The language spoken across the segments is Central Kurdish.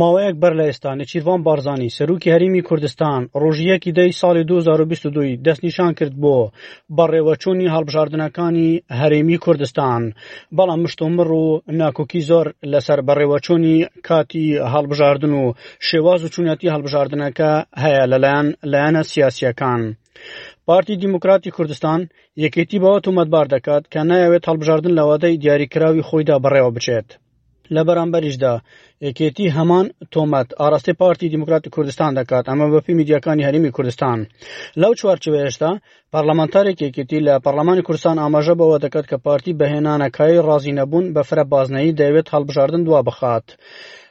ماوەیەک بەر لە ئێستا نێچیرڤان بارزانی سەرۆکی هەرێمی کوردستان ڕۆژییەکی دە ی ساڵی دوو هەزار و بیست و دوو ی دەستنیشان کرد بۆ بەڕێوەچوونی هەڵبژاردنەکانی هەرێمی کوردستان بەڵام مشتومڕ و ناکۆکی زۆر لەسەر بەڕێوەچوونی کاتی هەڵبژاردن و شێواز و چوونەتی هەڵبژاردنەکە هەیە لەلایەن لایەنە سیاسییەکان پارتی دیموکراتی کوردستان یەکێتی بەوە تومەتبار دەکات کە نایەوێت هەڵبژاردن لەوادەی دیاریکراوی خۆیدا بەڕێوە بچێت لە بەرامبەریشدا یەکێتی هەمان تۆمەت ئاراستەی پارتی دیموکراتی کوردستان دەکات ئەمە بەپی میدیەکانی هەرمی کوردستان لەو چوارچوێشتا پەرلەمانتارێک یەکێتی لە پەرلەمانی کوردستان ئاماژە بەوە دەکات کە پارتی بەهێنانەکای ڕازی نەبوون بە فرە بازنەیی دەوێت هەڵبژاردن دوا بخات.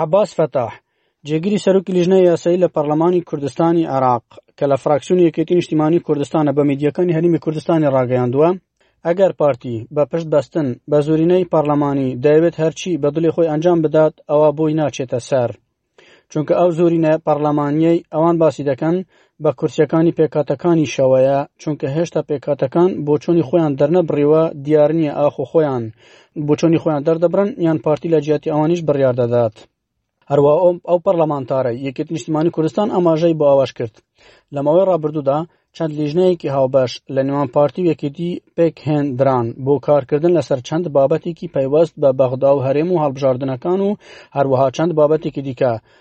عەباس فەتاح، جێگری سەرۆکی لیژنەی یاسایی لە پەرلەمانی کوردستانی عێراق کە لە فراکسیۆنی یەکێتی نیشتیمانی کوردستانە بە میدیەکانی هەرێمی کوردستانی ڕاگەیاندووە، ئەگەر پارتی بە پشت بەستن بە زۆرینەی پەرلەمانی دەیەوێت هەرچی بە دڵی خۆی ئەنجام بدات ئەوا بۆی ناچێتە سەر. چونکە ئەو زۆرینە پەرلەمانیەی ئەوان باسی دەکەن بە کورسیەکانی پێکهاتەکانیشەوەیە، چونکە هێشتا پێکهاتەکان بۆچۆنی خۆیان دەرنەبڕیوە دیارنیە ئاخۆ خۆیان بۆچۆنی خۆیان دەردەبڕن یان پارتی لە جیاتی ئەوانیش بڕیار دەدات. هەروە ئەو پەرلەمانتارە یەکێت نیشتمانی کوردستان ئاماژەی بۆ ئەوەش کرد لە ماوەی ڕابردوودا چەند لیژنەیەکی هاوبەش لە نێوان پارتی و یەکێتی پێک هێندران بۆ کارکردن لەسەر چەند بابەتێکی پەیوەست بە بەغدا و هەرێم و هەڵبژاردنەکان و هەروەها چەند بابەتێکی دیکە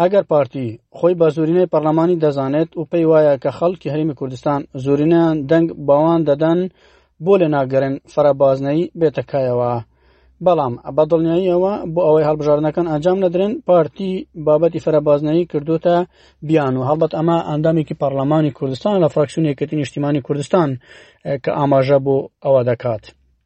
ئەگەر پارتی خۆی بە زورینەی پەرلەمانی دەزانێت و پێی وایە کە خەڵکی هەرمی کوردستان زورینەیان دەنگ باوان دەدەن بۆ لە ناگەرن فەرەبازنەی بێتە کایەوە بەڵام بە دڵنیاییەوە بۆ ئەوەی هەڵبژاردنەکان ئەنجام نەدرێن پارتی بابەتی فەرەبازنەی کردوتە بیان و هەڵبەت ئەمە ئەندامێکی پەرلەمانی کوردستان لە فراکسیونیەکەتی نیشتیمانی کوردستان کە ئاماژە بۆ ئەوە دەکات.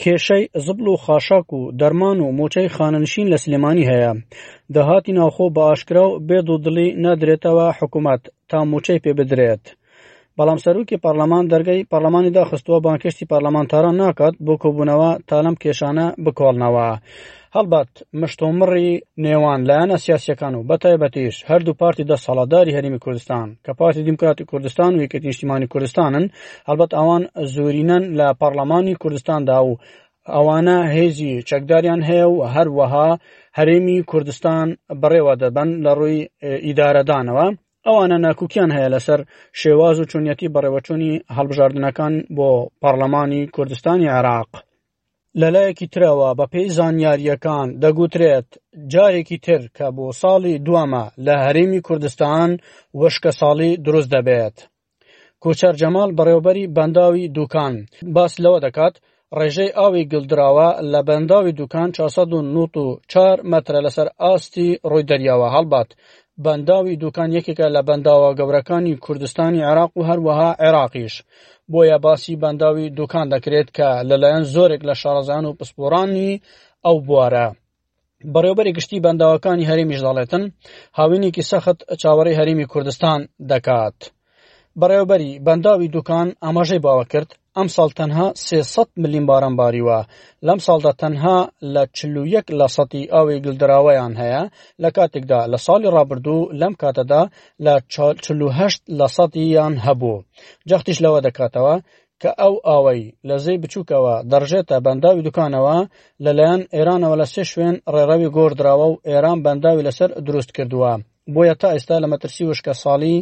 کێشەی زبڵ و خاشاک و دەرمان و موچەی خانەنشین لە سلێمانی هەیە داهاتی ناوخۆ بە ئاشکرا و بێ دوودڵی نادرێتەوە حکوومەت تا موچەی پێ بدرێت بەڵام سەرۆکی پەرلەمان دەرگەی پەرلەمانی داخستووە بانکشتی پەرلەمانتاران ناکات بۆ کۆبوونەوە تا لەم کێشانە بکۆڵنەوە هەڵبەت مشتومڕی نێوان لایەنە سیاسیەکان و بەتایبەتیش هەردوو پارتی دەسەڵاتداری هەرمی کوردستان کە پارتی دیموکراتی کوردستان و یەکێتی نیشتیمانی کوردستانن هەڵبەت ئەوان زۆرینەن لە پەرلەمانی کوردستاندا و ئەوانە هێزی چەکداریان هەیە و هەروەها هەرێمی کوردستان بەڕێوە دەبن لە ڕووی ئیدارەدانەوە ئەوانە ناکوکیان هەیە لەسەر شێواز و چۆنیەتی بەڕێوەچوونی هەڵبژاردنەکان بۆ پەرلەمانی کوردستانی عێراق. لەلایەکی ترەوە بەپێی زانیارییەکان دەگوترێت جارێکی تر کە بۆ ساڵی دووەمە لە هەرێمی کوردستان وشکە ساڵی دروست دەبێت. کوچەر جەمال بەڕێوبەری بەنداوی دوکان باس لەوە دەکات ڕێژەی ئاوی گلدراوە لە بەنداوی دوکان 494 مەترە لەسەر ئاستی ڕووی دەریاوە هەڵبات بەنداوی دوکان یەکێکە لە بەنداوە گەورەکانی کوردستانی عێراق و هەروەها عێراقیش بۆیە باسی بەنداوی دوکان دەکرێت کە لەلایەن زۆرێک لە شارەزان و پسپۆرانی ئەو بوارە بەڕێوبەری گشتی بەنداوەکانی هەرێمیش دەڵێتن هاوینێکی سەخت چاوەڕی هەرێمی کوردستان دەکات. بەڕێوبەری بەنداوی دوکان ئاماژەی باوە کرد ئەم ساڵ تەنها 300 ملیم باران باریوە لەم ساڵدا تەنها لە 41 لە سەتی ئاوی گلدراوەیان هەیە لە کاتێکدا لە ساڵی ڕابردوو لەم کاتەدا لە چل و هەشت لە سەدیان هەبوو جەختیش لەوە دەکاتەوە کە ئەو ئاوەی لە زەی بچووکەوە دەڕژێتە بەنداوی دوکانەوە لەلایەن ئێرانەوە لە سێ شوێن ڕێڕەوی گۆڕدراوە و ئێران بەنداوی لەسەر دروست کردووە بۆیە تا ئێستا لە مەترسی وشکە ساڵی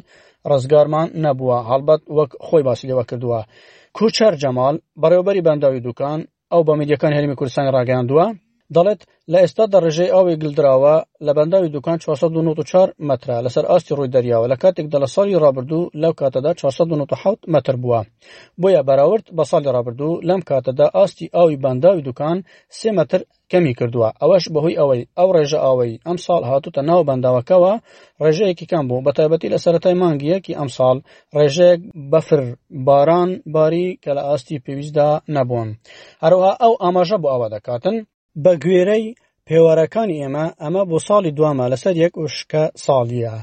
ڕزگارمان نەبووە هەڵبەت وەک خۆی باسی لێوە کردووە کوچەر جەمال بەڕێوبەری بەنداوی دوکان ئەو بە میدیەکانی هەرێمی کوردستانی ڕاگەیاندووە دەڵێت لە ئێستادا ڕێژەی ئاوی گلدراوە لە بەنداوی دوکان 494 مەترە لەسەر ئاستی ڕووی دەریاوە لە کاتێکدا لە ساڵی ڕابردوو لەو کاتەدا 497 مەتر بووە بۆیە بەراورد بە ساڵی ڕابردوو لەم کاتەدا ئاستی ئاوی بەنداوی دوکان سێ مەتر کەمی کردووە ئەوەش بەهۆی ئەوەی ئەو ڕێژە ئاوەی ئەم ساڵ هاتوتە ناو بەنداوەکەوە ڕێژەیەکی کەم بوو بە تایبەتی لە سەتای مانگیەکی ئەم ساڵ ڕێژەیەک بەفر باران باری کە لە ئاستی پێویستدا نەبوون هەروها ئەو ئاماژە بۆ ئەوە دەکاتن بە گوێرەی پێوەرەکانی ئێمە ئەمە بۆ ساڵی دوامە لەسەر یەک وشکە ساڵیە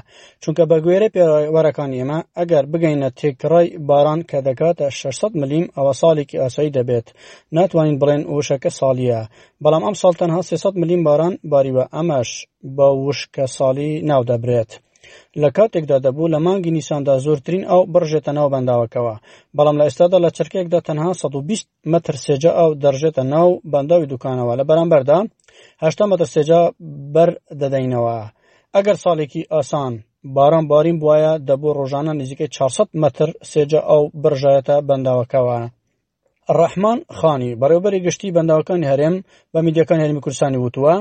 چونکە بە گوێرە پێوەرەکانی ئێمە ئەگەر بگەینە تێکڕای باران کە دەکاتە 600 ملیم ئەوە ساڵێکی ئاسایی دەبێت ناتوانین بڵێن وشەکە ساڵیە بەڵام ئەم ساڵ تەنها 300 ملیم باران باریوە ئەمەش بە وشکە ساڵی ناودەبرێت. لە کاتێکدا دەبوو لە مانگی نیساندا زۆرترین ئاو بڕژێتە ناو بەنداوەکەوە بەڵام لە ئێستادا لە چرکێکدا تەنها 120 متر سێجا ئاو دەڕژێتە ناو بەنداوی دوکانەوە لە بەرامبەردا هەشتا متر سێجا بەر دەدەینەوە ئەگەر ساڵێکی ئاسان باران بارین بواە دەبوو ڕۆژانە نزیکەی 400 متر سێجا ئاو بڕژایەتە بەنداوەکەوە ڕەحمان خانی بەڕێوبەری گشتی بەنداوەکانی هەرێم بە میدیەکان هەرمی کوردستانی وتووە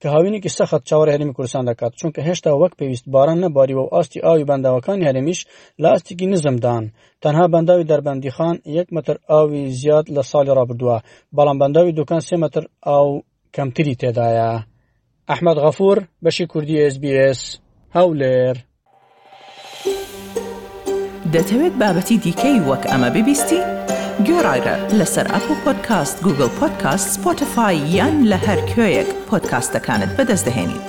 کە هاوینێکی سەخت چاوەڕ هەرمی کوردستان دەکات چونکە هێشتا وەک پێویست باران نەباریوە و ئاستی ئاوی بەنداوەکانی هەرێمیش لە ئاستێکی نزمدان تەنها بەنداوی دەربەندی خان یەک متر ئاوی زیاد لە ساڵی ڕابردووە بەڵام بەنداوی دوکان سێ متر ئاو کەمتری تێدایە ئەحمەد غەفور بەشی کوردی SسBS هەولێر. دەتەوێت بابەتی دیکەی وەک ئەمە ببیستی؟ گۆرایرە لەسەر ئەپ و پۆدکاست گوگل پۆدکاست سپۆتفای یان لە هەر کوێیەک پۆدکاستەکانت بەدەست دەهێنیت.